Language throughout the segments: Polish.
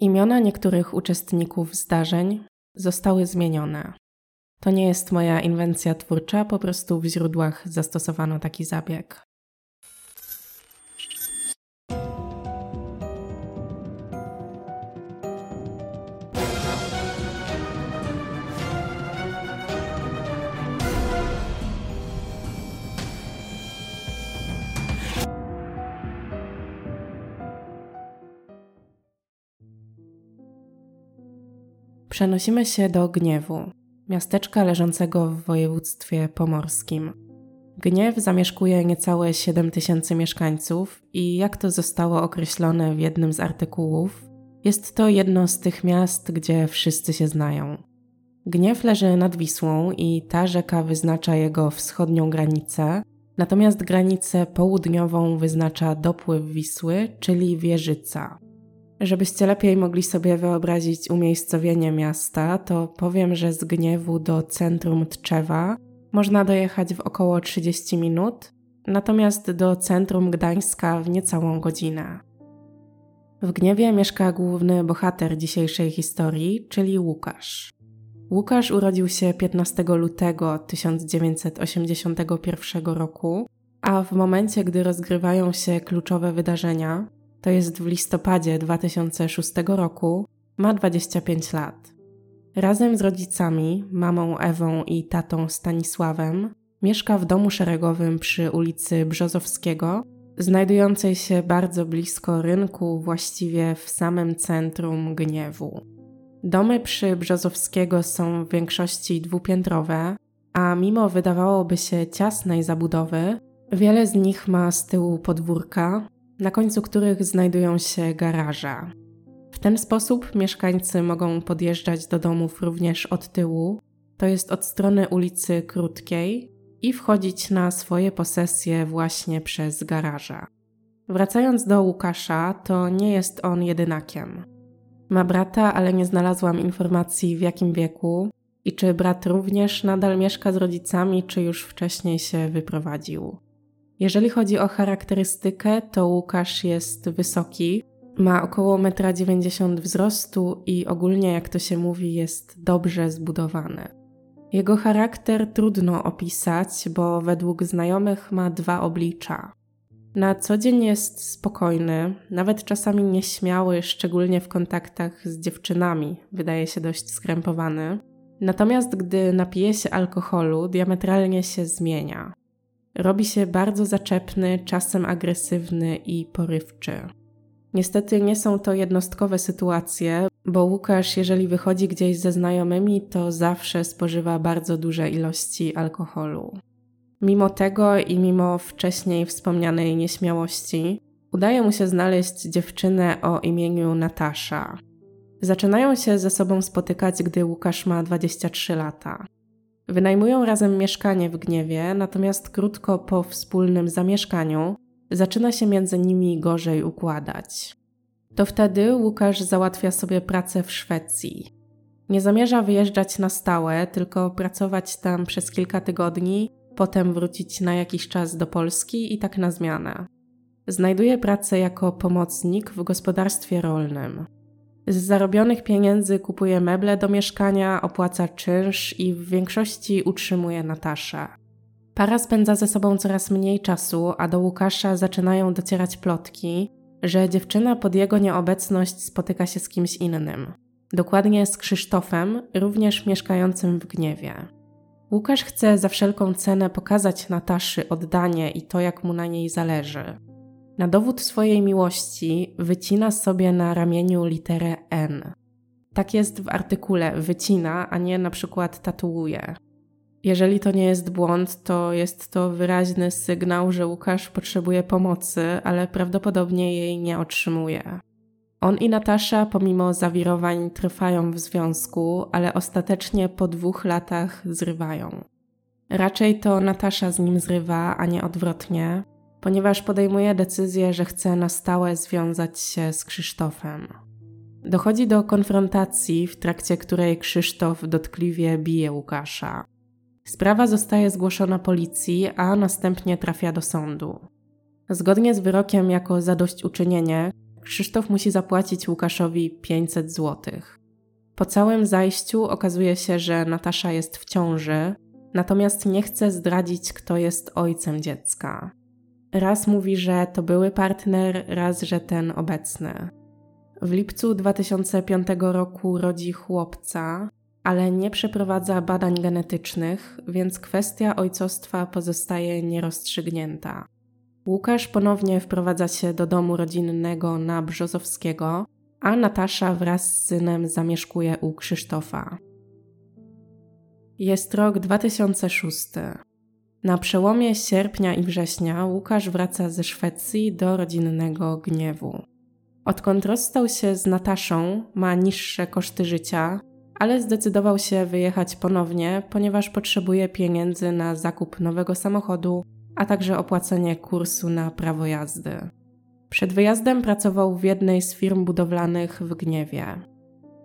Imiona niektórych uczestników zdarzeń zostały zmienione. To nie jest moja inwencja twórcza, po prostu w źródłach zastosowano taki zabieg. Przenosimy się do Gniewu, miasteczka leżącego w województwie pomorskim. Gniew zamieszkuje niecałe 7 tysięcy mieszkańców i jak to zostało określone w jednym z artykułów, jest to jedno z tych miast, gdzie wszyscy się znają. Gniew leży nad Wisłą i ta rzeka wyznacza jego wschodnią granicę, natomiast granicę południową wyznacza dopływ Wisły, czyli Wieżyca. Żebyście lepiej mogli sobie wyobrazić umiejscowienie miasta, to powiem, że z Gniewu do centrum Tczewa można dojechać w około 30 minut, natomiast do centrum Gdańska w niecałą godzinę. W Gniewie mieszka główny bohater dzisiejszej historii, czyli Łukasz. Łukasz urodził się 15 lutego 1981 roku, a w momencie, gdy rozgrywają się kluczowe wydarzenia, to jest w listopadzie 2006 roku, ma 25 lat. Razem z rodzicami, mamą Ewą i tatą Stanisławem, mieszka w domu szeregowym przy ulicy Brzozowskiego, znajdującej się bardzo blisko rynku, właściwie w samym centrum Gniewu. Domy przy Brzozowskiego są w większości dwupiętrowe, a mimo wydawałoby się ciasnej zabudowy, wiele z nich ma z tyłu podwórka, na końcu których znajdują się garaże. W ten sposób mieszkańcy mogą podjeżdżać do domów również od tyłu, to jest od strony ulicy Krótkiej, i wchodzić na swoje posesje właśnie przez garaże. Wracając do Łukasza, to nie jest on jedynakiem. Ma brata, ale nie znalazłam informacji w jakim wieku i czy brat również nadal mieszka z rodzicami, czy już wcześniej się wyprowadził. Jeżeli chodzi o charakterystykę, to Łukasz jest wysoki, ma około 1,90 m wzrostu i ogólnie, jak to się mówi, jest dobrze zbudowany. Jego charakter trudno opisać, bo według znajomych ma dwa oblicza. Na co dzień jest spokojny, nawet czasami nieśmiały, szczególnie w kontaktach z dziewczynami, wydaje się dość skrępowany. Natomiast gdy napije się alkoholu, diametralnie się zmienia. Robi się bardzo zaczepny, czasem agresywny i porywczy. Niestety nie są to jednostkowe sytuacje, bo Łukasz, jeżeli wychodzi gdzieś ze znajomymi, to zawsze spożywa bardzo duże ilości alkoholu. Mimo tego i mimo wcześniej wspomnianej nieśmiałości, udaje mu się znaleźć dziewczynę o imieniu Natasza. Zaczynają się ze sobą spotykać, gdy Łukasz ma 23 lata. Wynajmują razem mieszkanie w gniewie, natomiast krótko po wspólnym zamieszkaniu zaczyna się między nimi gorzej układać. To wtedy Łukasz załatwia sobie pracę w Szwecji. Nie zamierza wyjeżdżać na stałe, tylko pracować tam przez kilka tygodni, potem wrócić na jakiś czas do Polski i tak na zmianę. Znajduje pracę jako pomocnik w gospodarstwie rolnym. Z zarobionych pieniędzy kupuje meble do mieszkania, opłaca czynsz i w większości utrzymuje Nataszę. Para spędza ze sobą coraz mniej czasu, a do Łukasza zaczynają docierać plotki, że dziewczyna pod jego nieobecność spotyka się z kimś innym. Dokładnie z Krzysztofem, również mieszkającym w gniewie. Łukasz chce za wszelką cenę pokazać Nataszy oddanie i to, jak mu na niej zależy. Na dowód swojej miłości wycina sobie na ramieniu literę N. Tak jest w artykule wycina, a nie na przykład tatuuje. Jeżeli to nie jest błąd, to jest to wyraźny sygnał, że Łukasz potrzebuje pomocy, ale prawdopodobnie jej nie otrzymuje. On i Natasza, pomimo zawirowań, trwają w związku, ale ostatecznie po dwóch latach zrywają. Raczej to Natasza z nim zrywa, a nie odwrotnie, ponieważ podejmuje decyzję, że chce na stałe związać się z Krzysztofem. Dochodzi do konfrontacji, w trakcie której Krzysztof dotkliwie bije Łukasza. Sprawa zostaje zgłoszona policji, a następnie trafia do sądu. Zgodnie z wyrokiem jako zadośćuczynienie, Krzysztof musi zapłacić Łukaszowi 500 zł. Po całym zajściu okazuje się, że Natasza jest w ciąży, natomiast nie chce zdradzić, kto jest ojcem dziecka. Raz mówi, że to były partner, raz, że ten obecny. W lipcu 2005 roku rodzi chłopca, ale nie przeprowadza badań genetycznych, więc kwestia ojcostwa pozostaje nierozstrzygnięta. Łukasz ponownie wprowadza się do domu rodzinnego na Brzozowskiego, a Natasza wraz z synem zamieszkuje u Krzysztofa. Jest rok 2006. Na przełomie sierpnia i września Łukasz wraca ze Szwecji do rodzinnego gniewu. Odkąd rozstał się z Nataszą, ma niższe koszty życia, ale zdecydował się wyjechać ponownie, ponieważ potrzebuje pieniędzy na zakup nowego samochodu, a także opłacenie kursu na prawo jazdy. Przed wyjazdem pracował w jednej z firm budowlanych w Gniewie.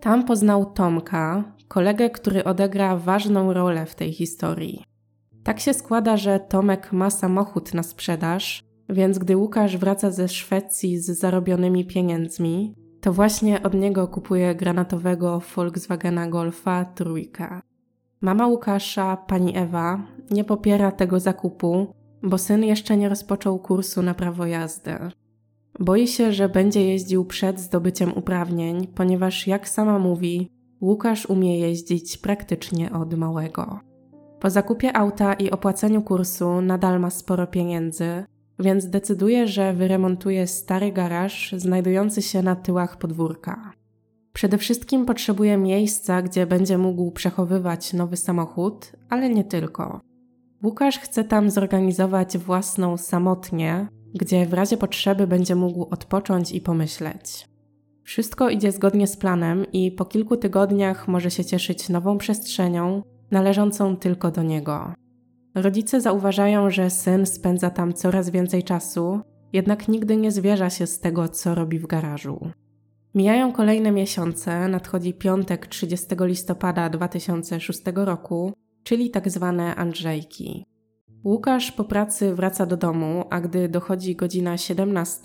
Tam poznał Tomka, kolegę, który odegra ważną rolę w tej historii. Tak się składa, że Tomek ma samochód na sprzedaż, więc gdy Łukasz wraca ze Szwecji z zarobionymi pieniędzmi, to właśnie od niego kupuje granatowego Volkswagena Golfa trójkę. Mama Łukasza, pani Ewa, nie popiera tego zakupu, bo syn jeszcze nie rozpoczął kursu na prawo jazdy. Boi się, że będzie jeździł przed zdobyciem uprawnień, ponieważ, jak sama mówi, Łukasz umie jeździć praktycznie od małego. Po zakupie auta i opłaceniu kursu nadal ma sporo pieniędzy, więc decyduje, że wyremontuje stary garaż znajdujący się na tyłach podwórka. Przede wszystkim potrzebuje miejsca, gdzie będzie mógł przechowywać nowy samochód, ale nie tylko. Łukasz chce tam zorganizować własną samotnię, gdzie w razie potrzeby będzie mógł odpocząć i pomyśleć. Wszystko idzie zgodnie z planem i po kilku tygodniach może się cieszyć nową przestrzenią, należącą tylko do niego. Rodzice zauważają, że syn spędza tam coraz więcej czasu, jednak nigdy nie zwierza się z tego, co robi w garażu. Mijają kolejne miesiące, nadchodzi piątek 30 listopada 2006 roku, czyli tak zwane Andrzejki. Łukasz po pracy wraca do domu, a gdy dochodzi godzina 17,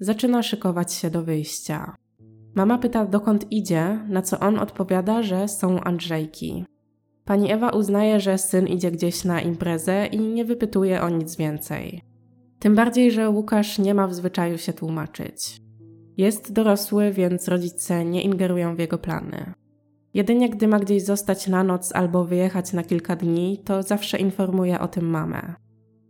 zaczyna szykować się do wyjścia. Mama pyta, dokąd idzie, na co on odpowiada, że są Andrzejki. Pani Ewa uznaje, że syn idzie gdzieś na imprezę i nie wypytuje o nic więcej. Tym bardziej, że Łukasz nie ma w zwyczaju się tłumaczyć. Jest dorosły, więc rodzice nie ingerują w jego plany. Jedynie gdy ma gdzieś zostać na noc albo wyjechać na kilka dni, to zawsze informuje o tym mamę.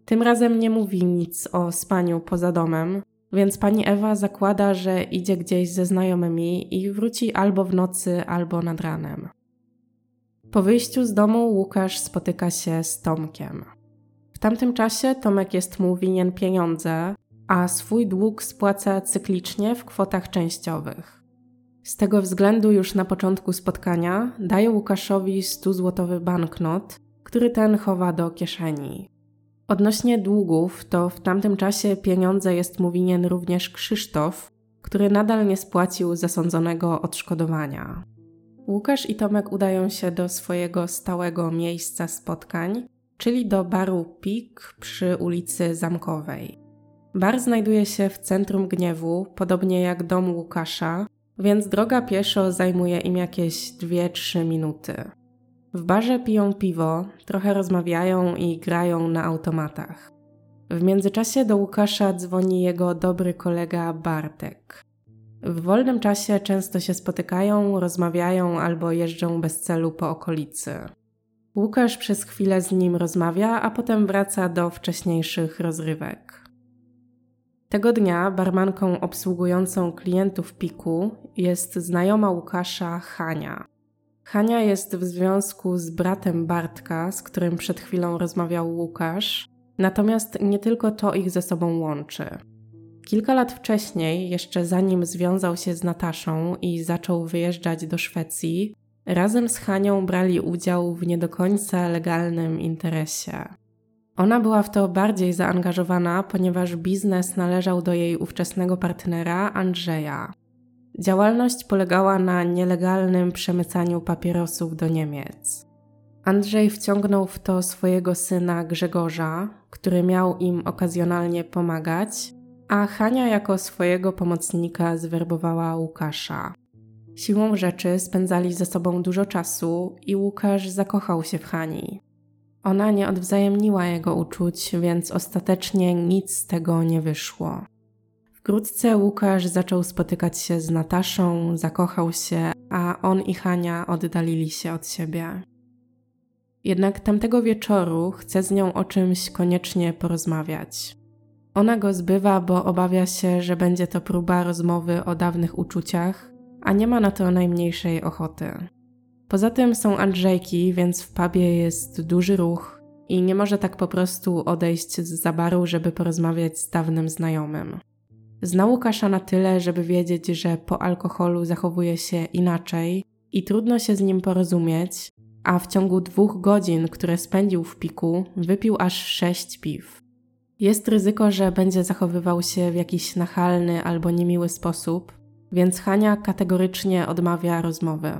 Tym razem nie mówi nic o spaniu poza domem, więc pani Ewa zakłada, że idzie gdzieś ze znajomymi i wróci albo w nocy, albo nad ranem. Po wyjściu z domu Łukasz spotyka się z Tomkiem. W tamtym czasie Tomek jest mu winien pieniądze, a swój dług spłaca cyklicznie w kwotach częściowych. Z tego względu już na początku spotkania daje Łukaszowi 100-złotowy banknot, który ten chowa do kieszeni. Odnośnie długów, to w tamtym czasie pieniądze jest mu winien również Krzysztof, który nadal nie spłacił zasądzonego odszkodowania. Łukasz i Tomek udają się do swojego stałego miejsca spotkań, czyli do baru Pik przy ulicy Zamkowej. Bar znajduje się w centrum Gniewu, podobnie jak dom Łukasza, więc droga pieszo zajmuje im jakieś 2-3 minuty. W barze piją piwo, trochę rozmawiają i grają na automatach. W międzyczasie do Łukasza dzwoni jego dobry kolega Bartek. W wolnym czasie często się spotykają, rozmawiają albo jeżdżą bez celu po okolicy. Łukasz przez chwilę z nim rozmawia, a potem wraca do wcześniejszych rozrywek. Tego dnia barmanką obsługującą klientów Piku jest znajoma Łukasza Hania. Hania jest w związku z bratem Bartka, z którym przed chwilą rozmawiał Łukasz, natomiast nie tylko to ich ze sobą łączy. Kilka lat wcześniej, jeszcze zanim związał się z Nataszą i zaczął wyjeżdżać do Szwecji, razem z Hanią brali udział w nie do końca legalnym interesie. Ona była w to bardziej zaangażowana, ponieważ biznes należał do jej ówczesnego partnera Andrzeja. Działalność polegała na nielegalnym przemycaniu papierosów do Niemiec. Andrzej wciągnął w to swojego syna Grzegorza, który miał im okazjonalnie pomagać, a Hania jako swojego pomocnika zwerbowała Łukasza. Siłą rzeczy spędzali ze sobą dużo czasu i Łukasz zakochał się w Hani. Ona nie odwzajemniła jego uczuć, więc ostatecznie nic z tego nie wyszło. Wkrótce Łukasz zaczął spotykać się z Nataszą, zakochał się, a on i Hania oddalili się od siebie. Jednak tamtego wieczoru chce z nią o czymś koniecznie porozmawiać. Ona go zbywa, bo obawia się, że będzie to próba rozmowy o dawnych uczuciach, a nie ma na to najmniejszej ochoty. Poza tym są Andrzejki, więc w pubie jest duży ruch i nie może tak po prostu odejść z zabaru, żeby porozmawiać z dawnym znajomym. Zna Łukasza na tyle, żeby wiedzieć, że po alkoholu zachowuje się inaczej i trudno się z nim porozumieć, a w ciągu dwóch godzin, które spędził w piku, wypił aż sześć piw. Jest ryzyko, że będzie zachowywał się w jakiś nachalny albo niemiły sposób, więc Hania kategorycznie odmawia rozmowy.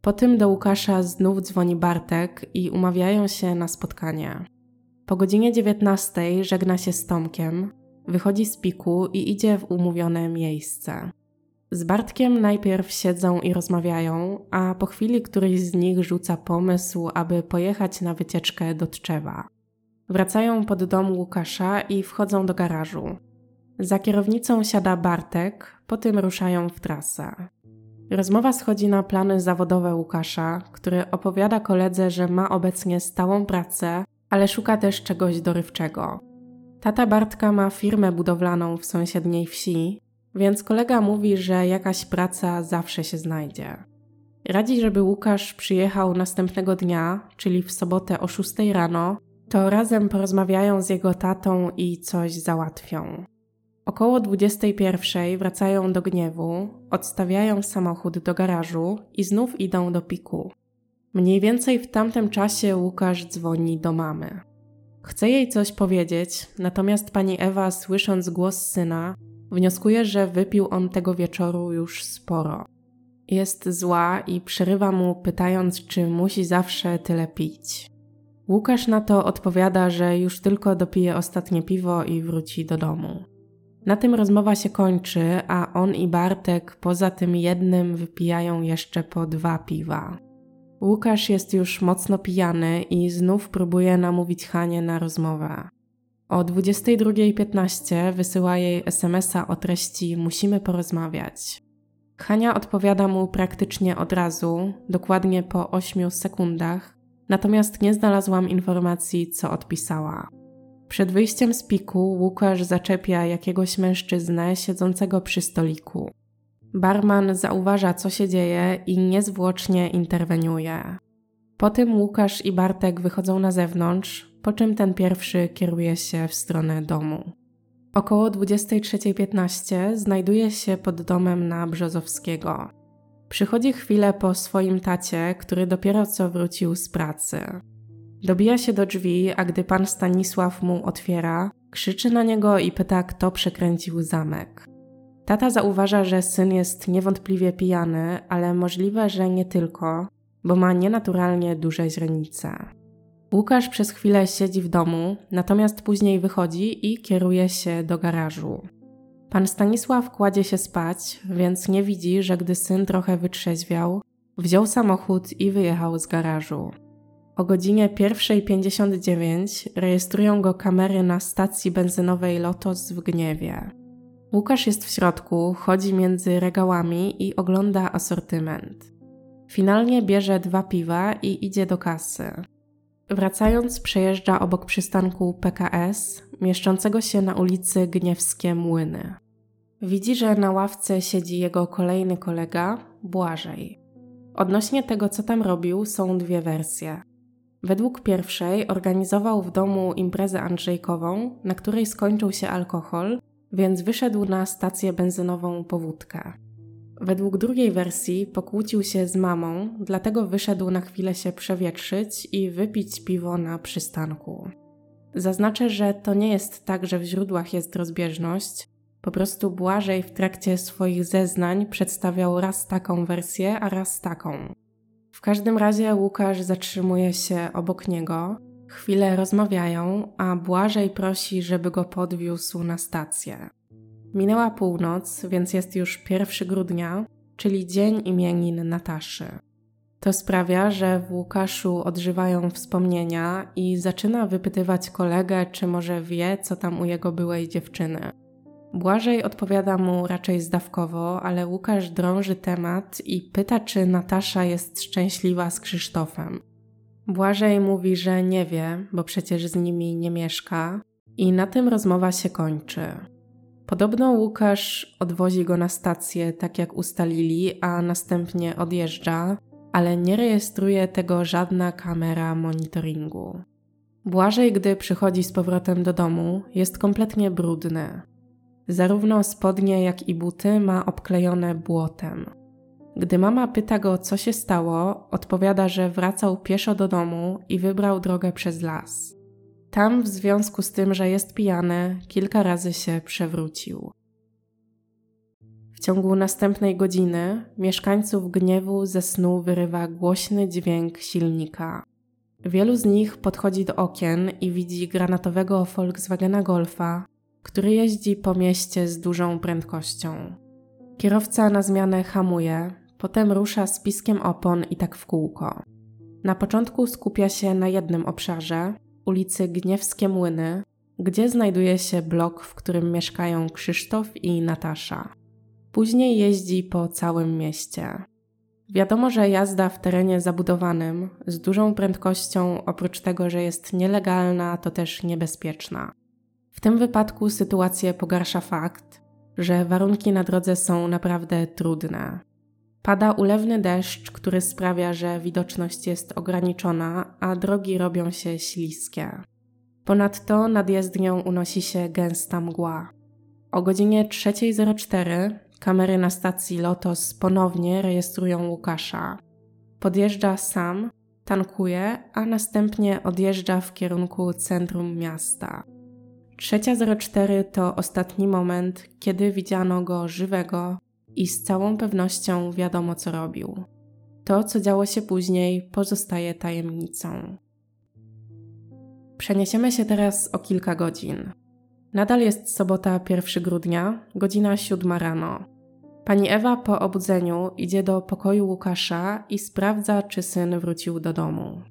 Po tym do Łukasza znów dzwoni Bartek i umawiają się na spotkanie. Po godzinie 19 żegna się z Tomkiem, wychodzi z piku i idzie w umówione miejsce. Z Bartkiem najpierw siedzą i rozmawiają, a po chwili któryś z nich rzuca pomysł, aby pojechać na wycieczkę do Tczewa. Wracają pod dom Łukasza i wchodzą do garażu. Za kierownicą siada Bartek, po tym ruszają w trasę. Rozmowa schodzi na plany zawodowe Łukasza, który opowiada koledze, że ma obecnie stałą pracę, ale szuka też czegoś dorywczego. Tata Bartka ma firmę budowlaną w sąsiedniej wsi, więc kolega mówi, że jakaś praca zawsze się znajdzie. Radzi, żeby Łukasz przyjechał następnego dnia, czyli w sobotę o 6 rano, to razem porozmawiają z jego tatą i coś załatwią. Około 21 wracają do gniewu, odstawiają samochód do garażu i znów idą do piku. Mniej więcej w tamtym czasie Łukasz dzwoni do mamy. Chce jej coś powiedzieć, natomiast pani Ewa, słysząc głos syna, wnioskuje, że wypił on tego wieczoru już sporo. Jest zła i przerywa mu, pytając, czy musi zawsze tyle pić. Łukasz na to odpowiada, że już tylko dopije ostatnie piwo i wróci do domu. Na tym rozmowa się kończy, a on i Bartek poza tym jednym wypijają jeszcze po dwa piwa. Łukasz jest już mocno pijany i znów próbuje namówić Hanie na rozmowę. O 22.15 wysyła jej SMS-a o treści Musimy porozmawiać. Hania odpowiada mu praktycznie od razu, dokładnie po 8 sekundach, natomiast nie znalazłam informacji, co odpisała. Przed wyjściem z piku Łukasz zaczepia jakiegoś mężczyznę siedzącego przy stoliku. Barman zauważa, co się dzieje i niezwłocznie interweniuje. Potem Łukasz i Bartek wychodzą na zewnątrz, po czym ten pierwszy kieruje się w stronę domu. Około 23.15 znajduje się pod domem na Brzozowskiego. Przychodzi chwilę po swoim tacie, który dopiero co wrócił z pracy. Dobija się do drzwi, a gdy pan Stanisław mu otwiera, krzyczy na niego i pyta, kto przekręcił zamek. Tata zauważa, że syn jest niewątpliwie pijany, ale możliwe, że nie tylko, bo ma nienaturalnie duże źrenice. Łukasz przez chwilę siedzi w domu, natomiast później wychodzi i kieruje się do garażu. Pan Stanisław kładzie się spać, więc nie widzi, że gdy syn trochę wytrzeźwiał, wziął samochód i wyjechał z garażu. O godzinie 1.59 rejestrują go kamery na stacji benzynowej Lotos w Gniewie. Łukasz jest w środku, chodzi między regałami i ogląda asortyment. Finalnie bierze dwa piwa i idzie do kasy. Wracając, przejeżdża obok przystanku PKS, mieszczącego się na ulicy Gniewskie Młyny. Widzi, że na ławce siedzi jego kolejny kolega, Błażej. Odnośnie tego, co tam robił, są dwie wersje. Według pierwszej organizował w domu imprezę Andrzejkową, na której skończył się alkohol, więc wyszedł na stację benzynową po wódkę. Według drugiej wersji pokłócił się z mamą, dlatego wyszedł na chwilę się przewietrzyć i wypić piwo na przystanku. Zaznaczę, że to nie jest tak, że w źródłach jest rozbieżność. Po prostu Błażej w trakcie swoich zeznań przedstawiał raz taką wersję, a raz taką. W każdym razie Łukasz zatrzymuje się obok niego, chwilę rozmawiają, a Błażej prosi, żeby go podwiózł na stację. Minęła północ, więc jest już 1 grudnia, czyli dzień imienin Nataszy. To sprawia, że w Łukaszu odżywają wspomnienia i zaczyna wypytywać kolegę, czy może wie, co tam u jego byłej dziewczyny. Błażej odpowiada mu raczej zdawkowo, ale Łukasz drąży temat i pyta, czy Natasza jest szczęśliwa z Krzysztofem. Błażej mówi, że nie wie, bo przecież z nimi nie mieszka, i na tym rozmowa się kończy. Podobno Łukasz odwozi go na stację, tak jak ustalili, a następnie odjeżdża, ale nie rejestruje tego żadna kamera monitoringu. Błażej, gdy przychodzi z powrotem do domu, jest kompletnie brudny. Zarówno spodnie, jak i buty ma obklejone błotem. Gdy mama pyta go, co się stało, odpowiada, że wracał pieszo do domu i wybrał drogę przez las. Tam, w związku z tym, że jest pijany, kilka razy się przewrócił. Ciągu następnej godziny mieszkańców gniewu ze snu wyrywa głośny dźwięk silnika. Wielu z nich podchodzi do okien i widzi granatowego Volkswagena Golfa, który jeździ po mieście z dużą prędkością. Kierowca na zmianę hamuje, potem rusza z piskiem opon i tak w kółko. Na początku skupia się na jednym obszarze, ulicy Gniewskie Młyny, gdzie znajduje się blok, w którym mieszkają Krzysztof i Natasza. Później jeździ po całym mieście. Wiadomo, że jazda w terenie zabudowanym z dużą prędkością, oprócz tego, że jest nielegalna, to też niebezpieczna. W tym wypadku sytuację pogarsza fakt, że warunki na drodze są naprawdę trudne. Pada ulewny deszcz, który sprawia, że widoczność jest ograniczona, a drogi robią się śliskie. Ponadto nad jezdnią unosi się gęsta mgła. O godzinie 3.04 kamery na stacji Lotos ponownie rejestrują Łukasza. Podjeżdża sam, tankuje, a następnie odjeżdża w kierunku centrum miasta. 3.04 to ostatni moment, kiedy widziano go żywego i z całą pewnością wiadomo, co robił. To, co działo się później, pozostaje tajemnicą. Przeniesiemy się teraz o kilka godzin. Nadal jest sobota 1 grudnia, godzina 7 rano. Pani Ewa po obudzeniu idzie do pokoju Łukasza i sprawdza, czy syn wrócił do domu.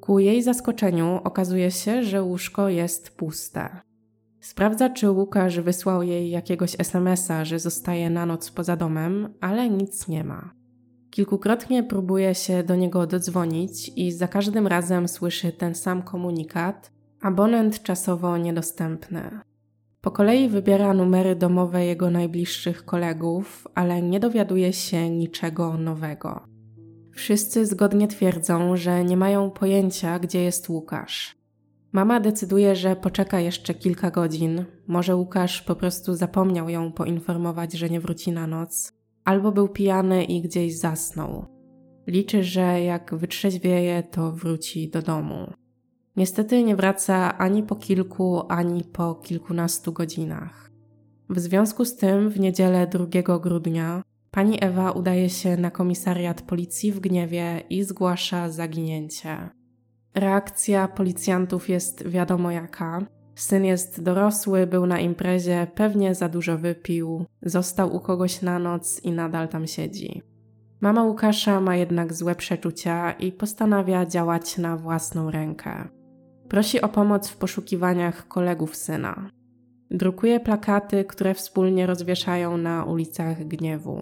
Ku jej zaskoczeniu okazuje się, że łóżko jest puste. Sprawdza, czy Łukasz wysłał jej jakiegoś SMS-a, że zostaje na noc poza domem, ale nic nie ma. Kilkukrotnie próbuje się do niego dodzwonić i za każdym razem słyszy ten sam komunikat: abonent czasowo niedostępny. Po kolei wybiera numery domowe jego najbliższych kolegów, ale nie dowiaduje się niczego nowego. Wszyscy zgodnie twierdzą, że nie mają pojęcia, gdzie jest Łukasz. Mama decyduje, że poczeka jeszcze kilka godzin. Może Łukasz po prostu zapomniał ją poinformować, że nie wróci na noc, albo był pijany i gdzieś zasnął. Liczy, że jak wytrzeźwieje, to wróci do domu. Niestety nie wraca ani po kilku, ani po kilkunastu godzinach. W związku z tym w niedzielę 2 grudnia pani Ewa udaje się na komisariat policji w gniewie i zgłasza zaginięcie. Reakcja policjantów jest wiadomo jaka. Syn jest dorosły, był na imprezie, pewnie za dużo wypił, został u kogoś na noc i nadal tam siedzi. Mama Łukasza ma jednak złe przeczucia i postanawia działać na własną rękę. Prosi o pomoc w poszukiwaniach kolegów syna. Drukuje plakaty, które wspólnie rozwieszają na ulicach gniewu.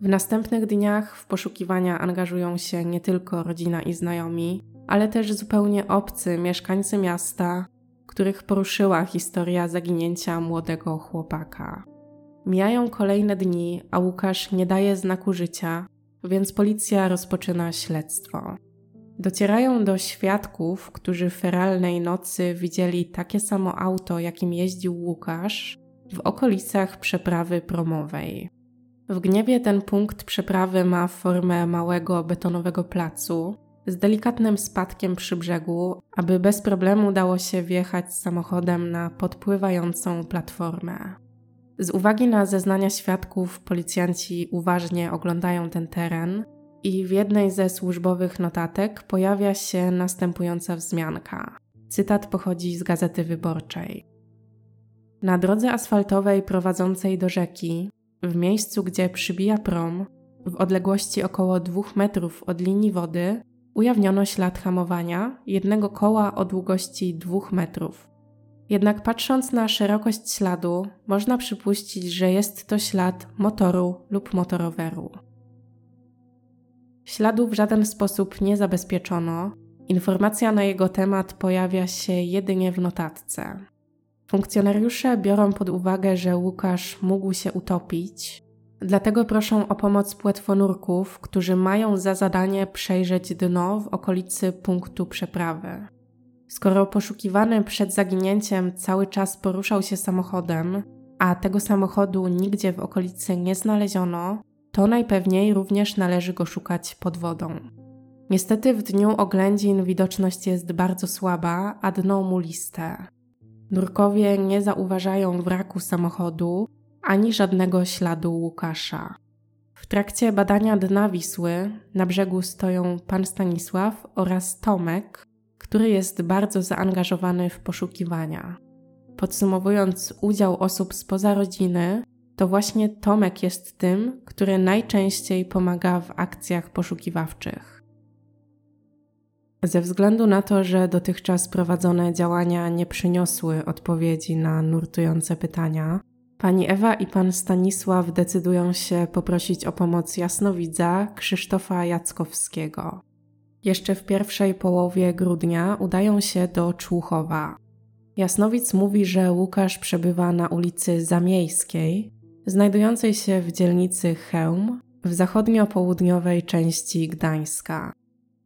W następnych dniach w poszukiwania angażują się nie tylko rodzina i znajomi, ale też zupełnie obcy mieszkańcy miasta, których poruszyła historia zaginięcia młodego chłopaka. Mijają kolejne dni, a Łukasz nie daje znaku życia, więc policja rozpoczyna śledztwo. Docierają do świadków, którzy w feralnej nocy widzieli takie samo auto, jakim jeździł Łukasz, w okolicach przeprawy promowej. W gniewie ten punkt przeprawy ma formę małego betonowego placu, z delikatnym spadkiem przy brzegu, aby bez problemu dało się wjechać samochodem na podpływającą platformę. Z uwagi na zeznania świadków, policjanci uważnie oglądają ten teren i w jednej ze służbowych notatek pojawia się następująca wzmianka. Cytat pochodzi z gazety wyborczej. Na drodze asfaltowej prowadzącej do rzeki, w miejscu gdzie przybija prom, w odległości około 2 metrów od linii wody, ujawniono ślad hamowania jednego koła o długości 2 metrów. Jednak patrząc na szerokość śladu, można przypuścić, że jest to ślad motoru lub motoroweru. Śladu w żaden sposób nie zabezpieczono, informacja na jego temat pojawia się jedynie w notatce. Funkcjonariusze biorą pod uwagę, że Łukasz mógł się utopić, dlatego proszą o pomoc płetwonurków, którzy mają za zadanie przejrzeć dno w okolicy punktu przeprawy. Skoro poszukiwany przed zaginięciem cały czas poruszał się samochodem, a tego samochodu nigdzie w okolicy nie znaleziono, to najpewniej również należy go szukać pod wodą. Niestety w dniu oględzin widoczność jest bardzo słaba, a dno muliste. Nurkowie nie zauważają wraku samochodu ani żadnego śladu Łukasza. W trakcie badania dna Wisły na brzegu stoją pan Stanisław oraz Tomek, który jest bardzo zaangażowany w poszukiwania. Podsumowując udział osób spoza rodziny, to właśnie Tomek jest tym, który najczęściej pomaga w akcjach poszukiwawczych. Ze względu na to, że dotychczas prowadzone działania nie przyniosły odpowiedzi na nurtujące pytania, pani Ewa i pan Stanisław decydują się poprosić o pomoc jasnowidza Krzysztofa Jackowskiego. Jeszcze w pierwszej połowie grudnia udają się do Człuchowa. Jasnowic mówi, że Łukasz przebywa na ulicy Zamiejskiej, znajdującej się w dzielnicy Chełm w zachodnio-południowej części Gdańska.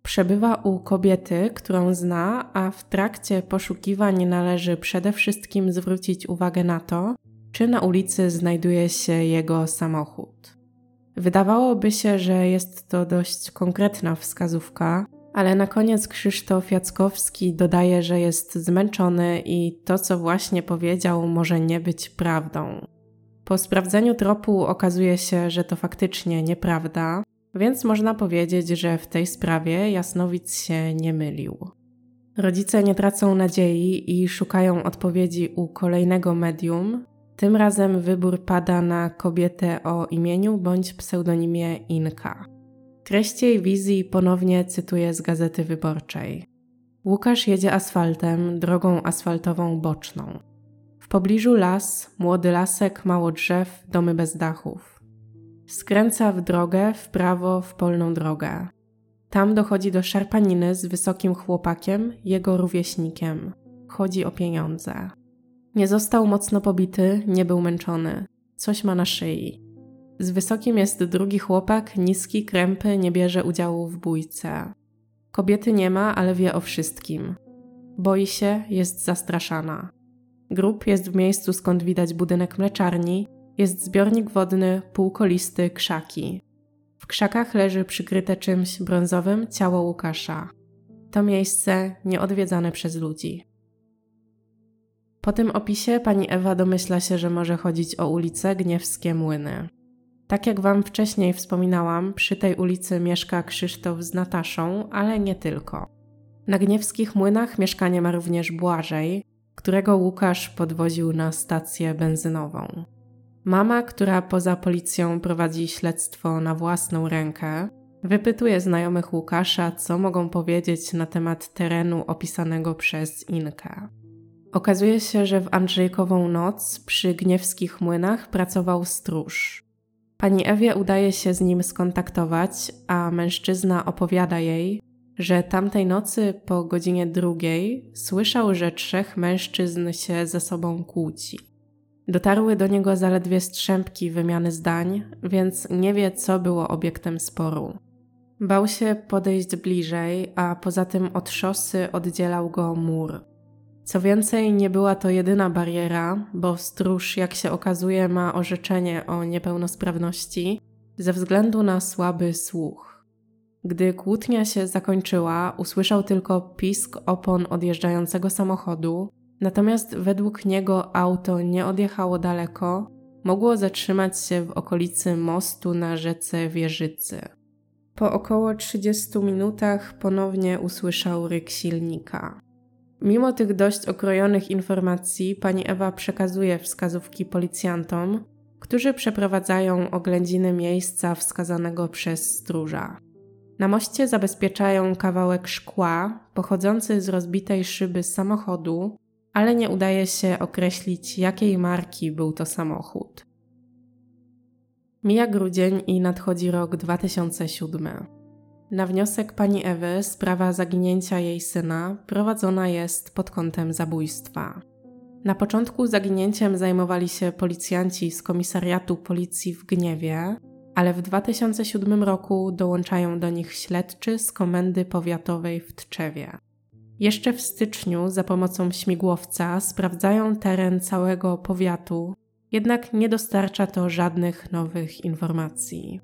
Przebywa u kobiety, którą zna, a w trakcie poszukiwań należy przede wszystkim zwrócić uwagę na to, czy na ulicy znajduje się jego samochód. Wydawałoby się, że jest to dość konkretna wskazówka, ale na koniec Krzysztof Jackowski dodaje, że jest zmęczony i to, co właśnie powiedział, może nie być prawdą. Po sprawdzeniu tropu okazuje się, że to faktycznie nieprawda, więc można powiedzieć, że w tej sprawie Jasnowic się nie mylił. Rodzice nie tracą nadziei i szukają odpowiedzi u kolejnego medium. Tym razem wybór pada na kobietę o imieniu bądź pseudonimie Inka. Treść jej wizji ponownie cytuję z gazety wyborczej. Łukasz jedzie asfaltem, drogą asfaltową boczną. W pobliżu las, młody lasek, mało drzew, domy bez dachów. Skręca w drogę, w prawo, w polną drogę. Tam dochodzi do szarpaniny z wysokim chłopakiem, jego rówieśnikiem. Chodzi o pieniądze. Nie został mocno pobity, nie był męczony. Coś ma na szyi. Z wysokim jest drugi chłopak, niski, krępy, nie bierze udziału w bójce. Kobiety nie ma, ale wie o wszystkim. Boi się, jest zastraszana. Grób jest w miejscu, skąd widać budynek mleczarni, jest zbiornik wodny, półkolisty, krzaki. W krzakach leży przykryte czymś brązowym ciało Łukasza. To miejsce nieodwiedzane przez ludzi. Po tym opisie pani Ewa domyśla się, że może chodzić o ulicę Gniewskie Młyny. Tak jak wam wcześniej wspominałam, przy tej ulicy mieszka Krzysztof z Nataszą, ale nie tylko. Na Gniewskich Młynach mieszkanie ma również Błażej, którego Łukasz podwoził na stację benzynową. Mama, która poza policją prowadzi śledztwo na własną rękę, wypytuje znajomych Łukasza, co mogą powiedzieć na temat terenu opisanego przez Inkę. Okazuje się, że w Andrzejkową noc przy Gniewskich Młynach pracował stróż. Pani Ewie udaje się z nim skontaktować, a mężczyzna opowiada jej, że tamtej nocy po godzinie drugiej słyszał, że trzech mężczyzn się ze sobą kłóci. Dotarły do niego zaledwie strzępki wymiany zdań, więc nie wie, co było obiektem sporu. Bał się podejść bliżej, a poza tym od szosy oddzielał go mur. Co więcej, nie była to jedyna bariera, bo stróż, jak się okazuje, ma orzeczenie o niepełnosprawności ze względu na słaby słuch. Gdy kłótnia się zakończyła, usłyszał tylko pisk opon odjeżdżającego samochodu, natomiast według niego auto nie odjechało daleko, mogło zatrzymać się w okolicy mostu na rzece Wieżycy. Po około 30 minutach ponownie usłyszał ryk silnika. Mimo tych dość okrojonych informacji, pani Ewa przekazuje wskazówki policjantom, którzy przeprowadzają oględziny miejsca wskazanego przez stróża. Na moście zabezpieczają kawałek szkła pochodzący z rozbitej szyby samochodu, ale nie udaje się określić, jakiej marki był to samochód. Mija grudzień i nadchodzi rok 2007. Na wniosek pani Ewy sprawa zaginięcia jej syna prowadzona jest pod kątem zabójstwa. Na początku zaginięciem zajmowali się policjanci z komisariatu policji w Gniewie, ale w 2007 roku dołączają do nich śledczy z komendy powiatowej w Tczewie. Jeszcze w styczniu za pomocą śmigłowca sprawdzają teren całego powiatu, jednak nie dostarcza to żadnych nowych informacji.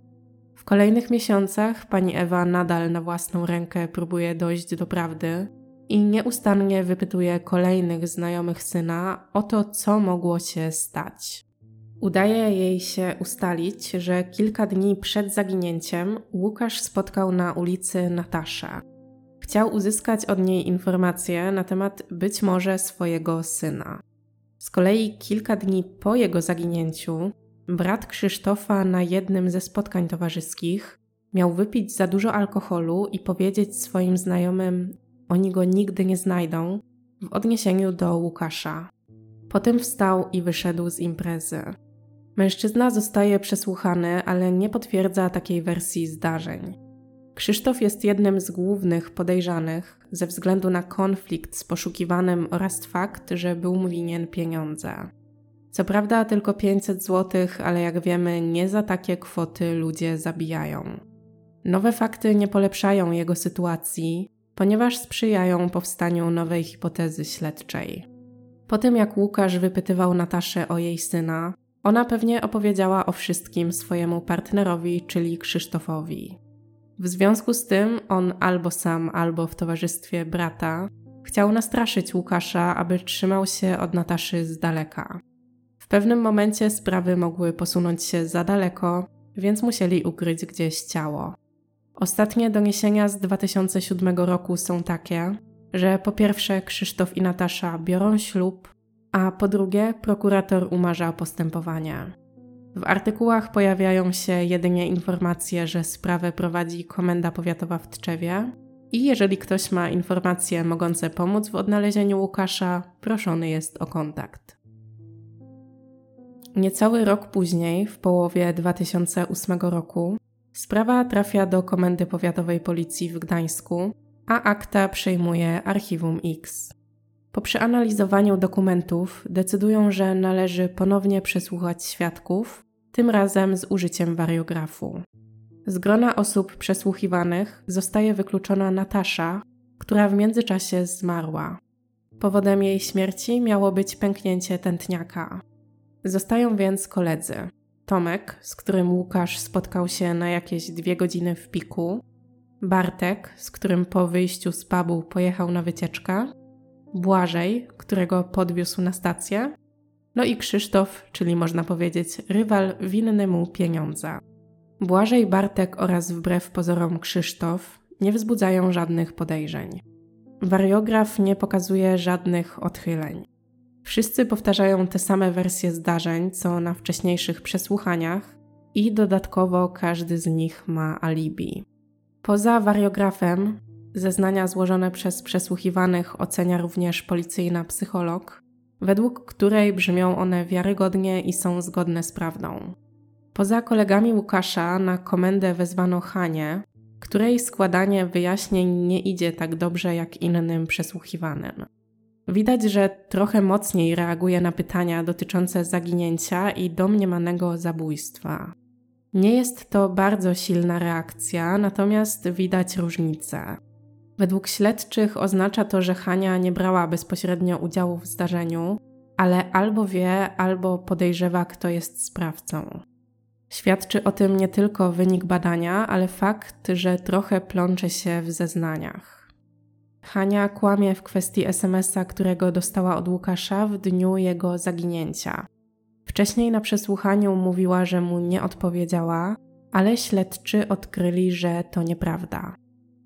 W kolejnych miesiącach pani Ewa nadal na własną rękę próbuje dojść do prawdy i nieustannie wypytuje kolejnych znajomych syna o to, co mogło się stać. Udaje jej się ustalić, że kilka dni przed zaginięciem Łukasz spotkał na ulicy Nataszę. Chciał uzyskać od niej informacje na temat być może swojego syna. Z kolei kilka dni po jego zaginięciu, brat Krzysztofa na jednym ze spotkań towarzyskich miał wypić za dużo alkoholu i powiedzieć swoim znajomym: Oni go nigdy nie znajdą, w odniesieniu do Łukasza. Potem wstał i wyszedł z imprezy. Mężczyzna zostaje przesłuchany, ale nie potwierdza takiej wersji zdarzeń. Krzysztof jest jednym z głównych podejrzanych ze względu na konflikt z poszukiwanym oraz fakt, że był mu winien pieniądze. Co prawda tylko 500 zł, ale jak wiemy, nie za takie kwoty ludzie zabijają. Nowe fakty nie polepszają jego sytuacji, ponieważ sprzyjają powstaniu nowej hipotezy śledczej. Po tym jak Łukasz wypytywał Nataszę o jej syna, ona pewnie opowiedziała o wszystkim swojemu partnerowi, czyli Krzysztofowi. W związku z tym on albo sam, albo w towarzystwie brata chciał nastraszyć Łukasza, aby trzymał się od Nataszy z daleka. W pewnym momencie sprawy mogły posunąć się za daleko, więc musieli ukryć gdzieś ciało. Ostatnie doniesienia z 2007 roku są takie, że po pierwsze Krzysztof i Natasza biorą ślub, a po drugie prokurator umarza postępowanie. W artykułach pojawiają się jedynie informacje, że sprawę prowadzi Komenda Powiatowa w Tczewie i jeżeli ktoś ma informacje mogące pomóc w odnalezieniu Łukasza, proszony jest o kontakt. Niecały rok później, w połowie 2008 roku, sprawa trafia do Komendy Powiatowej Policji w Gdańsku, a akta przejmuje Archiwum X. Po przeanalizowaniu dokumentów decydują, że należy ponownie przesłuchać świadków, tym razem z użyciem wariografu. Z grona osób przesłuchiwanych zostaje wykluczona Natasza, która w międzyczasie zmarła. Powodem jej śmierci miało być pęknięcie tętniaka. Zostają więc koledzy. Tomek, z którym Łukasz spotkał się na jakieś dwie godziny w piku, Bartek, z którym po wyjściu z pubu pojechał na wycieczkę, Błażej, którego podwiózł na stację, no i Krzysztof, czyli można powiedzieć rywal winny mu pieniądza. Błażej, Bartek oraz wbrew pozorom Krzysztof nie wzbudzają żadnych podejrzeń. Wariograf nie pokazuje żadnych odchyleń. Wszyscy powtarzają te same wersje zdarzeń, co na wcześniejszych przesłuchaniach, i dodatkowo każdy z nich ma alibi. Poza wariografem, zeznania złożone przez przesłuchiwanych ocenia również policyjna psycholog, według której brzmią one wiarygodnie i są zgodne z prawdą. Poza kolegami Łukasza na komendę wezwano Hanie, której składanie wyjaśnień nie idzie tak dobrze jak innym przesłuchiwanym. Widać, że trochę mocniej reaguje na pytania dotyczące zaginięcia i domniemanego zabójstwa. Nie jest to bardzo silna reakcja, natomiast widać różnicę. Według śledczych oznacza to, że Hania nie brała bezpośrednio udziału w zdarzeniu, ale albo wie, albo podejrzewa, kto jest sprawcą. Świadczy o tym nie tylko wynik badania, ale fakt, że trochę plącze się w zeznaniach. Hania kłamie w kwestii SMS-a, którego dostała od Łukasza w dniu jego zaginięcia. Wcześniej na przesłuchaniu mówiła, że mu nie odpowiedziała, ale śledczy odkryli, że to nieprawda.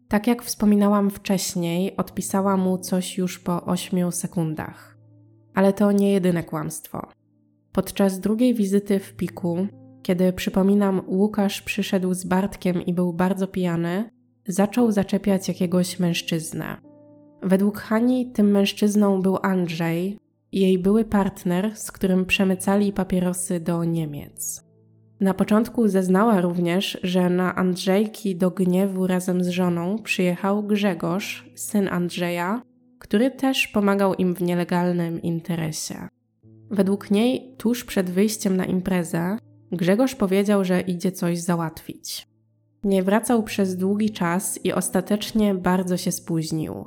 Tak jak wspominałam wcześniej, odpisała mu coś już po 8 sekundach. Ale to nie jedyne kłamstwo. Podczas drugiej wizyty w piku, kiedy przypominam, Łukasz przyszedł z Bartkiem i był bardzo pijany, zaczął zaczepiać jakiegoś mężczyznę. Według Hani tym mężczyzną był Andrzej, jej były partner, z którym przemycali papierosy do Niemiec. Na początku zeznała również, że na Andrzejki do gniewu razem z żoną przyjechał Grzegorz, syn Andrzeja, który też pomagał im w nielegalnym interesie. Według niej, tuż przed wyjściem na imprezę, Grzegorz powiedział, że idzie coś załatwić. Nie wracał przez długi czas i ostatecznie bardzo się spóźnił.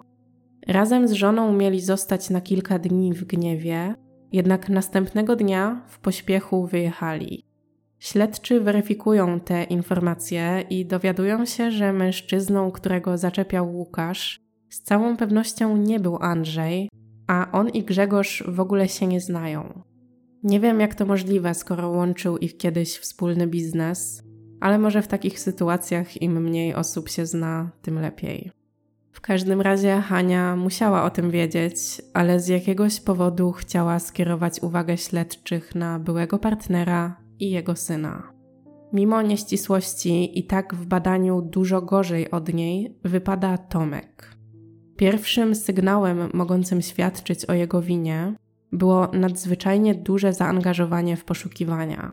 Razem z żoną mieli zostać na kilka dni w gniewie, jednak następnego dnia w pośpiechu wyjechali. Śledczy weryfikują te informacje i dowiadują się, że mężczyzną, którego zaczepiał Łukasz, z całą pewnością nie był Andrzej, a on i Grzegorz w ogóle się nie znają. Nie wiem, jak to możliwe, skoro łączył ich kiedyś wspólny biznes, ale może w takich sytuacjach im mniej osób się zna, tym lepiej. W każdym razie Hania musiała o tym wiedzieć, ale z jakiegoś powodu chciała skierować uwagę śledczych na byłego partnera i jego syna. Mimo nieścisłości i tak w badaniu dużo gorzej od niej wypada Tomek. Pierwszym sygnałem mogącym świadczyć o jego winie było nadzwyczajnie duże zaangażowanie w poszukiwania.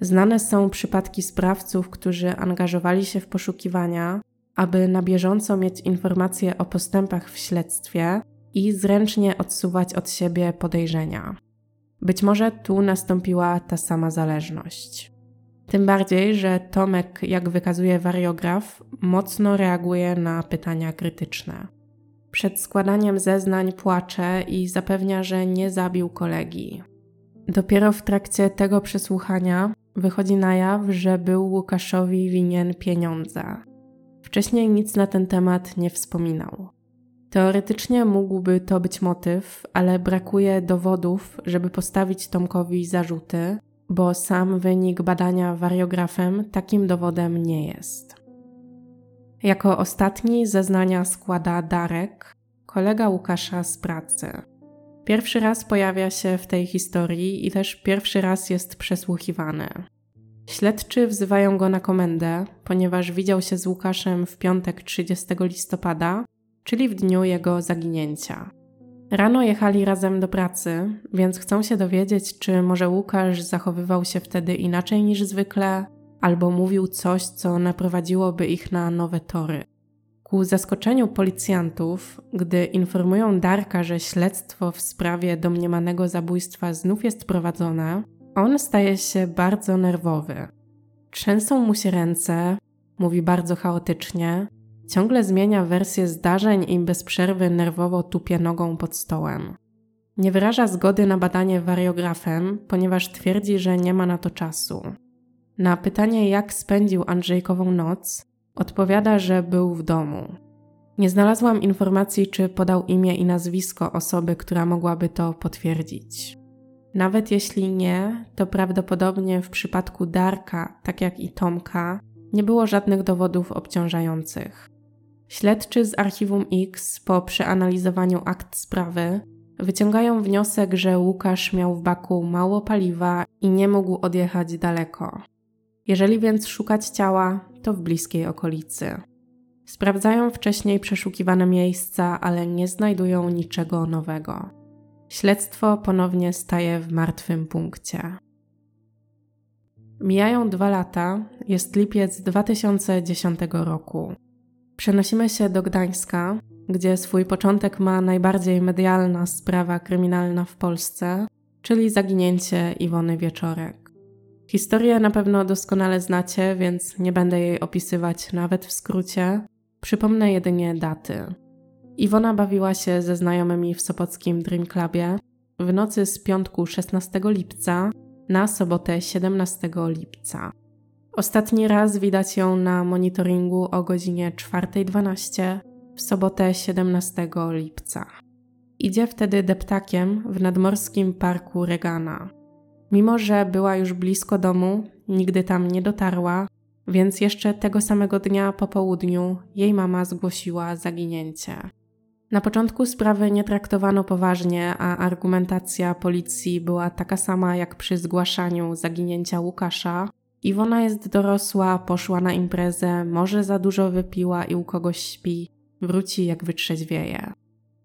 Znane są przypadki sprawców, którzy angażowali się w poszukiwania, aby na bieżąco mieć informacje o postępach w śledztwie i zręcznie odsuwać od siebie podejrzenia. Być może tu nastąpiła ta sama zależność. Tym bardziej, że Tomek, jak wykazuje wariograf, mocno reaguje na pytania krytyczne. Przed składaniem zeznań płacze i zapewnia, że nie zabił kolegi. Dopiero w trakcie tego przesłuchania wychodzi na jaw, że był Łukaszowi winien pieniądze. Wcześniej nic na ten temat nie wspominał. Teoretycznie mógłby to być motyw, ale brakuje dowodów, żeby postawić Tomkowi zarzuty, bo sam wynik badania wariografem takim dowodem nie jest. Jako ostatni zeznania składa Darek, kolega Łukasza z pracy. Pierwszy raz pojawia się w tej historii i też pierwszy raz jest przesłuchiwany. Śledczy wzywają go na komendę, ponieważ widział się z Łukaszem w piątek 30 listopada, czyli w dniu jego zaginięcia. Rano jechali razem do pracy, więc chcą się dowiedzieć, czy może Łukasz zachowywał się wtedy inaczej niż zwykle, albo mówił coś, co naprowadziłoby ich na nowe tory. Ku zaskoczeniu policjantów, gdy informują Darka, że śledztwo w sprawie domniemanego zabójstwa znów jest prowadzone, on staje się bardzo nerwowy. Trzęsą mu się ręce, mówi bardzo chaotycznie, ciągle zmienia wersję zdarzeń i bez przerwy nerwowo tupie nogą pod stołem. Nie wyraża zgody na badanie wariografem, ponieważ twierdzi, że nie ma na to czasu. Na pytanie, jak spędził Andrzejkową noc, odpowiada, że był w domu. Nie znalazłam informacji, czy podał imię i nazwisko osoby, która mogłaby to potwierdzić. Nawet jeśli nie, to prawdopodobnie w przypadku Darka, tak jak i Tomka, nie było żadnych dowodów obciążających. Śledczy z archiwum X po przeanalizowaniu akt sprawy wyciągają wniosek, że Łukasz miał w baku mało paliwa i nie mógł odjechać daleko. Jeżeli więc szukać ciała, to w bliskiej okolicy. Sprawdzają wcześniej przeszukiwane miejsca, ale nie znajdują niczego nowego. Śledztwo ponownie staje w martwym punkcie. Mijają dwa lata, jest lipiec 2010 roku. Przenosimy się do Gdańska, gdzie swój początek ma najbardziej medialna sprawa kryminalna w Polsce, czyli zaginięcie Iwony Wieczorek. Historię na pewno doskonale znacie, więc nie będę jej opisywać nawet w skrócie. Przypomnę jedynie daty. Iwona bawiła się ze znajomymi w Sopockim Dream Clubie w nocy z piątku 16 lipca na sobotę 17 lipca. Ostatni raz widać ją na monitoringu o godzinie 4.12 w sobotę 17 lipca. Idzie wtedy deptakiem w nadmorskim parku Regana. Mimo, że była już blisko domu, nigdy tam nie dotarła, więc jeszcze tego samego dnia po południu jej mama zgłosiła zaginięcie. Na początku sprawy nie traktowano poważnie, a argumentacja policji była taka sama jak przy zgłaszaniu zaginięcia Łukasza. Iwona jest dorosła, poszła na imprezę, może za dużo wypiła i u kogoś śpi, wróci jak wytrzeźwieje.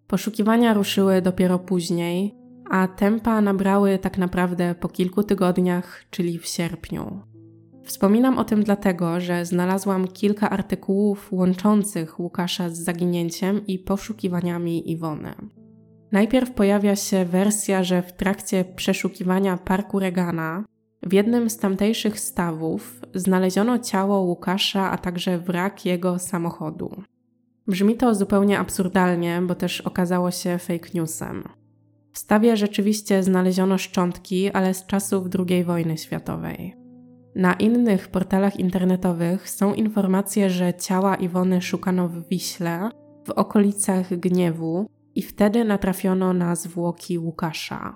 Poszukiwania ruszyły dopiero później, a tempa nabrały tak naprawdę po kilku tygodniach, czyli w sierpniu. Wspominam o tym dlatego, że znalazłam kilka artykułów łączących Łukasza z zaginięciem i poszukiwaniami Iwony. Najpierw pojawia się wersja, że w trakcie przeszukiwania parku Regana w jednym z tamtejszych stawów znaleziono ciało Łukasza, a także wrak jego samochodu. Brzmi to zupełnie absurdalnie, bo też okazało się fake newsem. W stawie rzeczywiście znaleziono szczątki, ale z czasów II wojny światowej. Na innych portalach internetowych są informacje, że ciała Iwony szukano w Wiśle, w okolicach Gniewu i wtedy natrafiono na zwłoki Łukasza.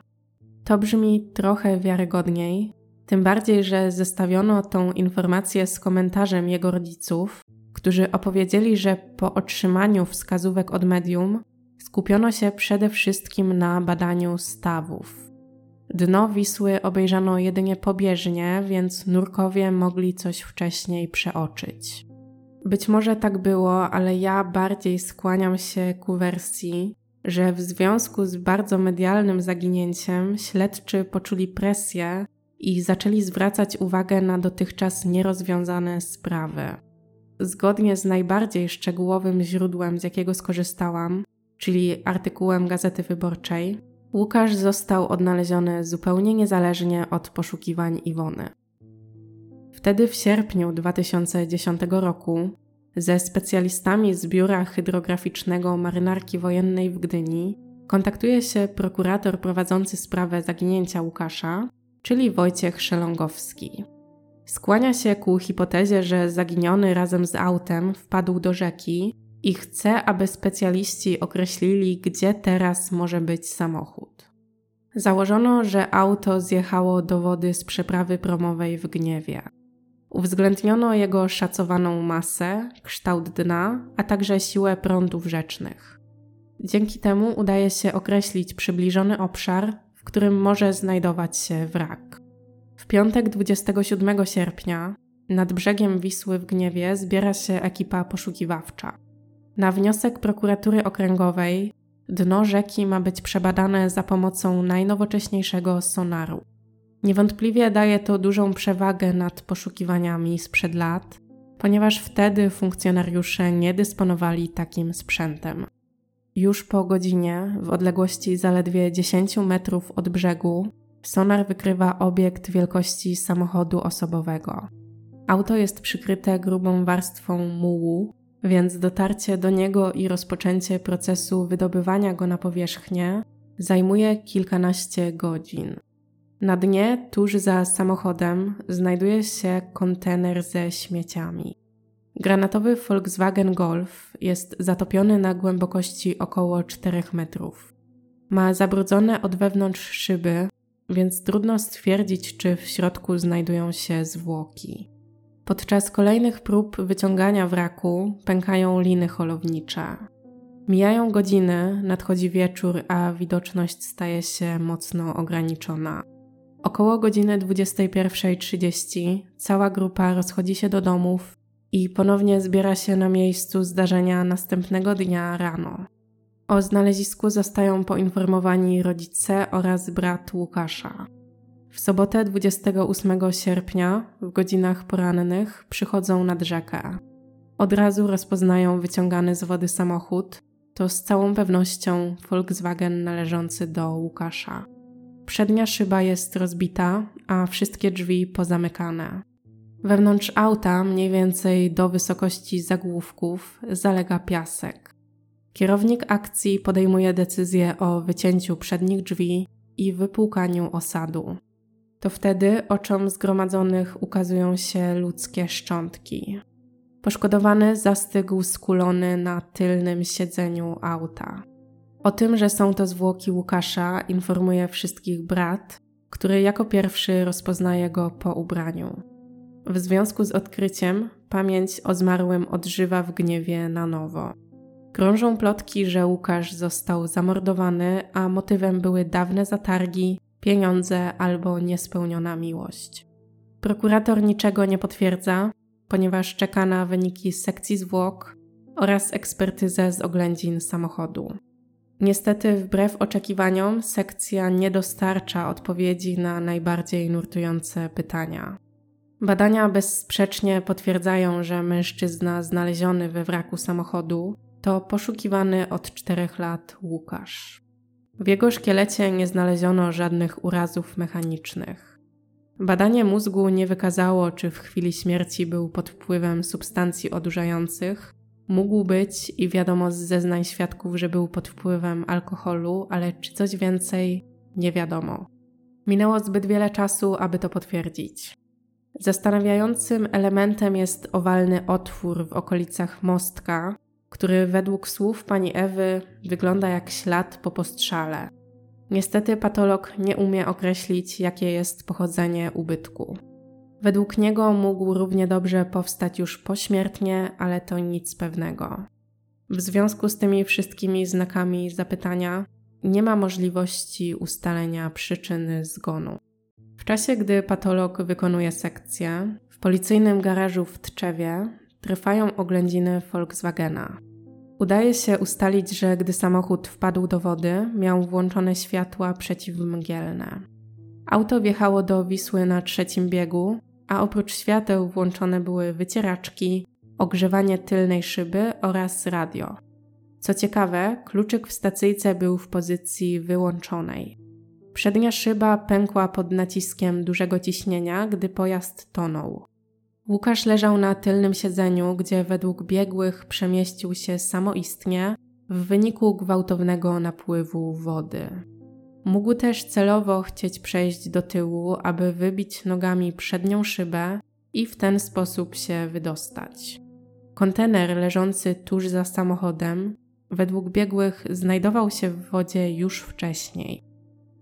To brzmi trochę wiarygodniej, tym bardziej, że zestawiono tą informację z komentarzem jego rodziców, którzy opowiedzieli, że po otrzymaniu wskazówek od medium skupiono się przede wszystkim na badaniu stawów. Dno Wisły obejrzano jedynie pobieżnie, więc nurkowie mogli coś wcześniej przeoczyć. Być może tak było, ale ja bardziej skłaniam się ku wersji, że w związku z bardzo medialnym zaginięciem śledczy poczuli presję i zaczęli zwracać uwagę na dotychczas nierozwiązane sprawy. Zgodnie z najbardziej szczegółowym źródłem, z jakiego skorzystałam, czyli artykułem Gazety Wyborczej, Łukasz został odnaleziony zupełnie niezależnie od poszukiwań Iwony. Wtedy w sierpniu 2010 roku ze specjalistami z Biura Hydrograficznego Marynarki Wojennej w Gdyni kontaktuje się prokurator prowadzący sprawę zaginięcia Łukasza, czyli Wojciech Szelongowski. Skłania się ku hipotezie, że zaginiony razem z autem wpadł do rzeki i chce, aby specjaliści określili, gdzie teraz może być samochód. Założono, że auto zjechało do wody z przeprawy promowej w Gniewie. Uwzględniono jego szacowaną masę, kształt dna, a także siłę prądów rzecznych. Dzięki temu udaje się określić przybliżony obszar, którym może znajdować się wrak. W piątek 27 sierpnia nad brzegiem Wisły w Gniewie zbiera się ekipa poszukiwawcza. Na wniosek prokuratury okręgowej dno rzeki ma być przebadane za pomocą najnowocześniejszego sonaru. Niewątpliwie daje to dużą przewagę nad poszukiwaniami sprzed lat, ponieważ wtedy funkcjonariusze nie dysponowali takim sprzętem. Już po godzinie, w odległości zaledwie 10 metrów od brzegu, sonar wykrywa obiekt wielkości samochodu osobowego. Auto jest przykryte grubą warstwą mułu, więc dotarcie do niego i rozpoczęcie procesu wydobywania go na powierzchnię zajmuje kilkanaście godzin. Na dnie, tuż za samochodem, znajduje się kontener ze śmieciami. Granatowy Volkswagen Golf jest zatopiony na głębokości około 4 metrów. Ma zabrudzone od wewnątrz szyby, więc trudno stwierdzić, czy w środku znajdują się zwłoki. Podczas kolejnych prób wyciągania wraku pękają liny holownicze. Mijają godziny, nadchodzi wieczór, a widoczność staje się mocno ograniczona. Około godziny 21.30 cała grupa rozchodzi się do domów i ponownie zbiera się na miejscu zdarzenia następnego dnia rano. O znalezisku zostają poinformowani rodzice oraz brat Łukasza. W sobotę 28 sierpnia w godzinach porannych przychodzą nad rzekę. Od razu rozpoznają wyciągany z wody samochód. To z całą pewnością Volkswagen należący do Łukasza. Przednia szyba jest rozbita, a wszystkie drzwi pozamykane. Wewnątrz auta, mniej więcej do wysokości zagłówków, zalega piasek. Kierownik akcji podejmuje decyzję o wycięciu przednich drzwi i wypłukaniu osadu to wtedy oczom zgromadzonych ukazują się ludzkie szczątki. Poszkodowany zastygł skulony na tylnym siedzeniu auta. O tym, że są to zwłoki Łukasza, informuje wszystkich brat, który jako pierwszy rozpoznaje go po ubraniu. W związku z odkryciem pamięć o zmarłym odżywa w gniewie na nowo. Krążą plotki, że Łukasz został zamordowany, a motywem były dawne zatargi, pieniądze albo niespełniona miłość. Prokurator niczego nie potwierdza, ponieważ czeka na wyniki sekcji zwłok oraz ekspertyzę z oględzin samochodu. Niestety, wbrew oczekiwaniom, sekcja nie dostarcza odpowiedzi na najbardziej nurtujące pytania. Badania bezsprzecznie potwierdzają, że mężczyzna znaleziony we wraku samochodu to poszukiwany od czterech lat Łukasz. W jego szkielecie nie znaleziono żadnych urazów mechanicznych. Badanie mózgu nie wykazało, czy w chwili śmierci był pod wpływem substancji odurzających. Mógł być i wiadomo z zeznań świadków, że był pod wpływem alkoholu, ale czy coś więcej, nie wiadomo. Minęło zbyt wiele czasu, aby to potwierdzić. Zastanawiającym elementem jest owalny otwór w okolicach mostka, który według słów pani Ewy wygląda jak ślad po postrzale. Niestety patolog nie umie określić, jakie jest pochodzenie ubytku. Według niego mógł równie dobrze powstać już pośmiertnie, ale to nic pewnego. W związku z tymi wszystkimi znakami zapytania nie ma możliwości ustalenia przyczyny zgonu. W czasie, gdy patolog wykonuje sekcję, w policyjnym garażu w Tczewie trwają oględziny Volkswagena. Udaje się ustalić, że gdy samochód wpadł do wody, miał włączone światła przeciwmgielne. Auto wjechało do Wisły na trzecim biegu, a oprócz świateł włączone były wycieraczki, ogrzewanie tylnej szyby oraz radio. Co ciekawe, kluczyk w stacyjce był w pozycji wyłączonej. Przednia szyba pękła pod naciskiem dużego ciśnienia, gdy pojazd tonął. Łukasz leżał na tylnym siedzeniu, gdzie według biegłych przemieścił się samoistnie w wyniku gwałtownego napływu wody. Mógł też celowo chcieć przejść do tyłu, aby wybić nogami przednią szybę i w ten sposób się wydostać. Kontener leżący tuż za samochodem, według biegłych, znajdował się w wodzie już wcześniej.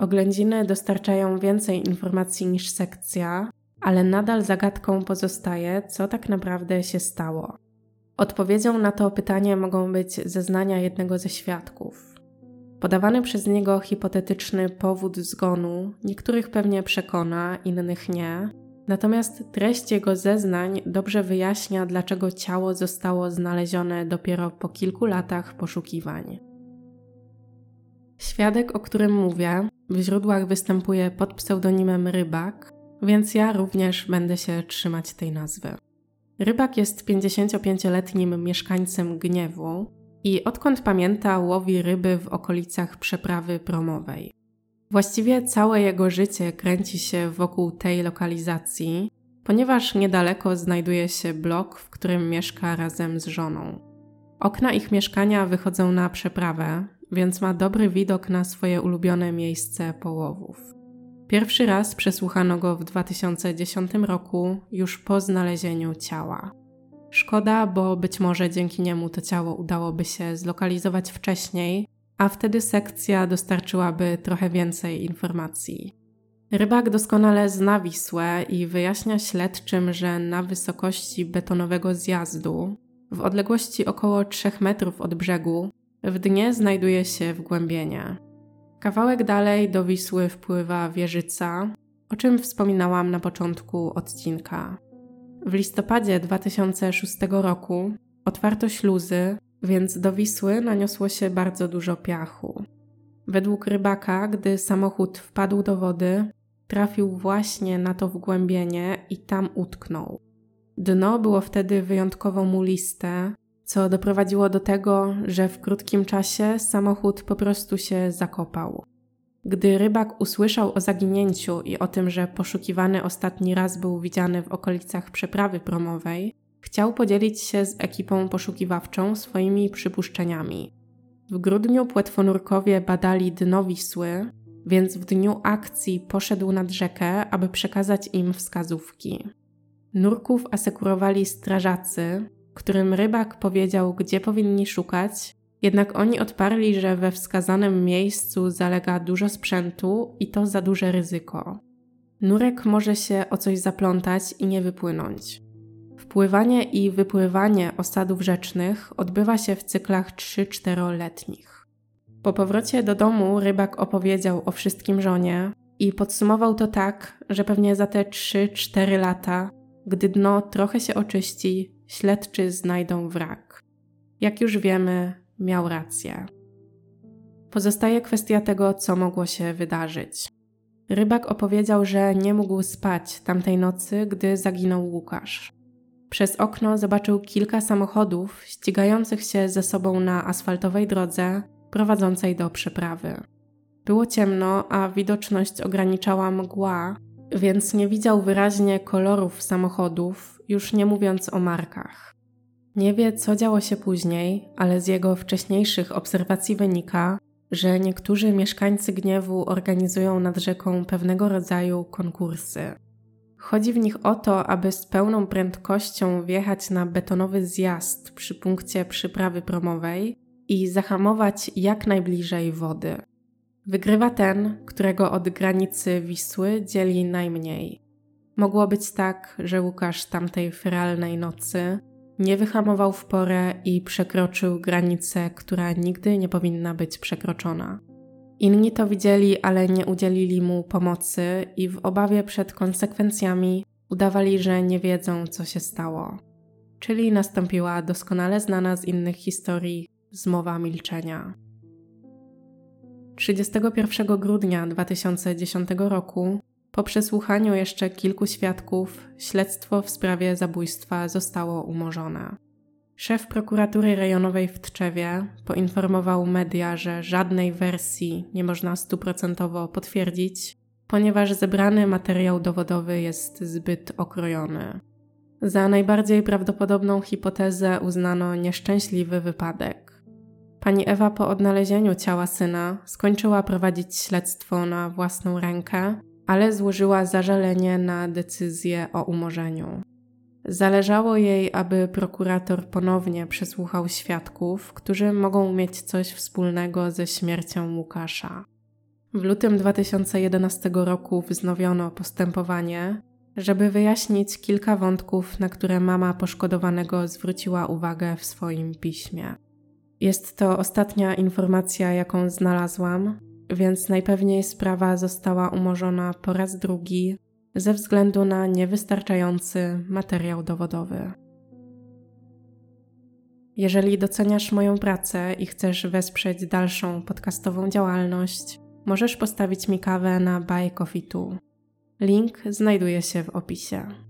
Oględziny dostarczają więcej informacji niż sekcja, ale nadal zagadką pozostaje, co tak naprawdę się stało. Odpowiedzią na to pytanie mogą być zeznania jednego ze świadków. Podawany przez niego hipotetyczny powód zgonu niektórych pewnie przekona, innych nie, natomiast treść jego zeznań dobrze wyjaśnia, dlaczego ciało zostało znalezione dopiero po kilku latach poszukiwań. Świadek, o którym mówię, w źródłach występuje pod pseudonimem Rybak, więc ja również będę się trzymać tej nazwy. Rybak jest 55-letnim mieszkańcem Gniewu i odkąd pamięta łowi ryby w okolicach przeprawy promowej. Właściwie całe jego życie kręci się wokół tej lokalizacji, ponieważ niedaleko znajduje się blok, w którym mieszka razem z żoną. Okna ich mieszkania wychodzą na przeprawę, więc ma dobry widok na swoje ulubione miejsce połowów. Pierwszy raz przesłuchano go w 2010 roku, już po znalezieniu ciała. Szkoda, bo być może dzięki niemu to ciało udałoby się zlokalizować wcześniej, a wtedy sekcja dostarczyłaby trochę więcej informacji. Rybak doskonale zna Wisłę i wyjaśnia śledczym, że na wysokości betonowego zjazdu, w odległości około 3 metrów od brzegu, w dnie znajduje się wgłębienie. Kawałek dalej do Wisły wpływa Wieżyca, o czym wspominałam na początku odcinka. W listopadzie 2006 roku otwarto śluzy, więc do Wisły naniosło się bardzo dużo piachu. Według rybaka, gdy samochód wpadł do wody, trafił właśnie na to wgłębienie i tam utknął. Dno było wtedy wyjątkowo muliste, co doprowadziło do tego, że w krótkim czasie samochód po prostu się zakopał. Gdy rybak usłyszał o zaginięciu i o tym, że poszukiwany ostatni raz był widziany w okolicach przeprawy promowej, chciał podzielić się z ekipą poszukiwawczą swoimi przypuszczeniami. W grudniu płetwonurkowie badali dno Wisły, więc w dniu akcji poszedł nad rzekę, aby przekazać im wskazówki. Nurków asekurowali strażacy, którym rybak powiedział, gdzie powinni szukać, jednak oni odparli, że we wskazanym miejscu zalega dużo sprzętu i to za duże ryzyko. Nurek może się o coś zaplątać i nie wypłynąć. Wpływanie i wypływanie osadów rzecznych odbywa się w cyklach 3-4-letnich. Po powrocie do domu rybak opowiedział o wszystkim żonie i podsumował to tak, że pewnie za te 3-4 lata, gdy dno trochę się oczyści, śledczy znajdą wrak. Jak już wiemy, miał rację. Pozostaje kwestia tego, co mogło się wydarzyć. Rybak opowiedział, że nie mógł spać tamtej nocy, gdy zaginął Łukasz. Przez okno zobaczył kilka samochodów ścigających się ze sobą na asfaltowej drodze prowadzącej do przeprawy. Było ciemno, a widoczność ograniczała mgła, więc nie widział wyraźnie kolorów samochodów, już nie mówiąc o markach. Nie wie, co działo się później, ale z jego wcześniejszych obserwacji wynika, że niektórzy mieszkańcy gniewu organizują nad rzeką pewnego rodzaju konkursy. Chodzi w nich o to, aby z pełną prędkością wjechać na betonowy zjazd przy punkcie przyprawy promowej i zahamować jak najbliżej wody. Wygrywa ten, którego od granicy Wisły dzieli najmniej. Mogło być tak, że Łukasz tamtej feralnej nocy nie wyhamował w porę i przekroczył granicę, która nigdy nie powinna być przekroczona. Inni to widzieli, ale nie udzielili mu pomocy i w obawie przed konsekwencjami udawali, że nie wiedzą, co się stało. Czyli nastąpiła doskonale znana z innych historii zmowa milczenia. 31 grudnia 2010 roku, po przesłuchaniu jeszcze kilku świadków, śledztwo w sprawie zabójstwa zostało umorzone. Szef prokuratury rejonowej w Tczewie poinformował media, że żadnej wersji nie można stuprocentowo potwierdzić, ponieważ zebrany materiał dowodowy jest zbyt okrojony. Za najbardziej prawdopodobną hipotezę uznano nieszczęśliwy wypadek. Pani Ewa po odnalezieniu ciała syna skończyła prowadzić śledztwo na własną rękę, ale złożyła zażalenie na decyzję o umorzeniu. Zależało jej, aby prokurator ponownie przesłuchał świadków, którzy mogą mieć coś wspólnego ze śmiercią Łukasza. W lutym 2011 roku wznowiono postępowanie, żeby wyjaśnić kilka wątków, na które mama poszkodowanego zwróciła uwagę w swoim piśmie. Jest to ostatnia informacja, jaką znalazłam, więc najpewniej sprawa została umorzona po raz drugi ze względu na niewystarczający materiał dowodowy. Jeżeli doceniasz moją pracę i chcesz wesprzeć dalszą podcastową działalność, możesz postawić mi kawę na Buy Coffee Link znajduje się w opisie.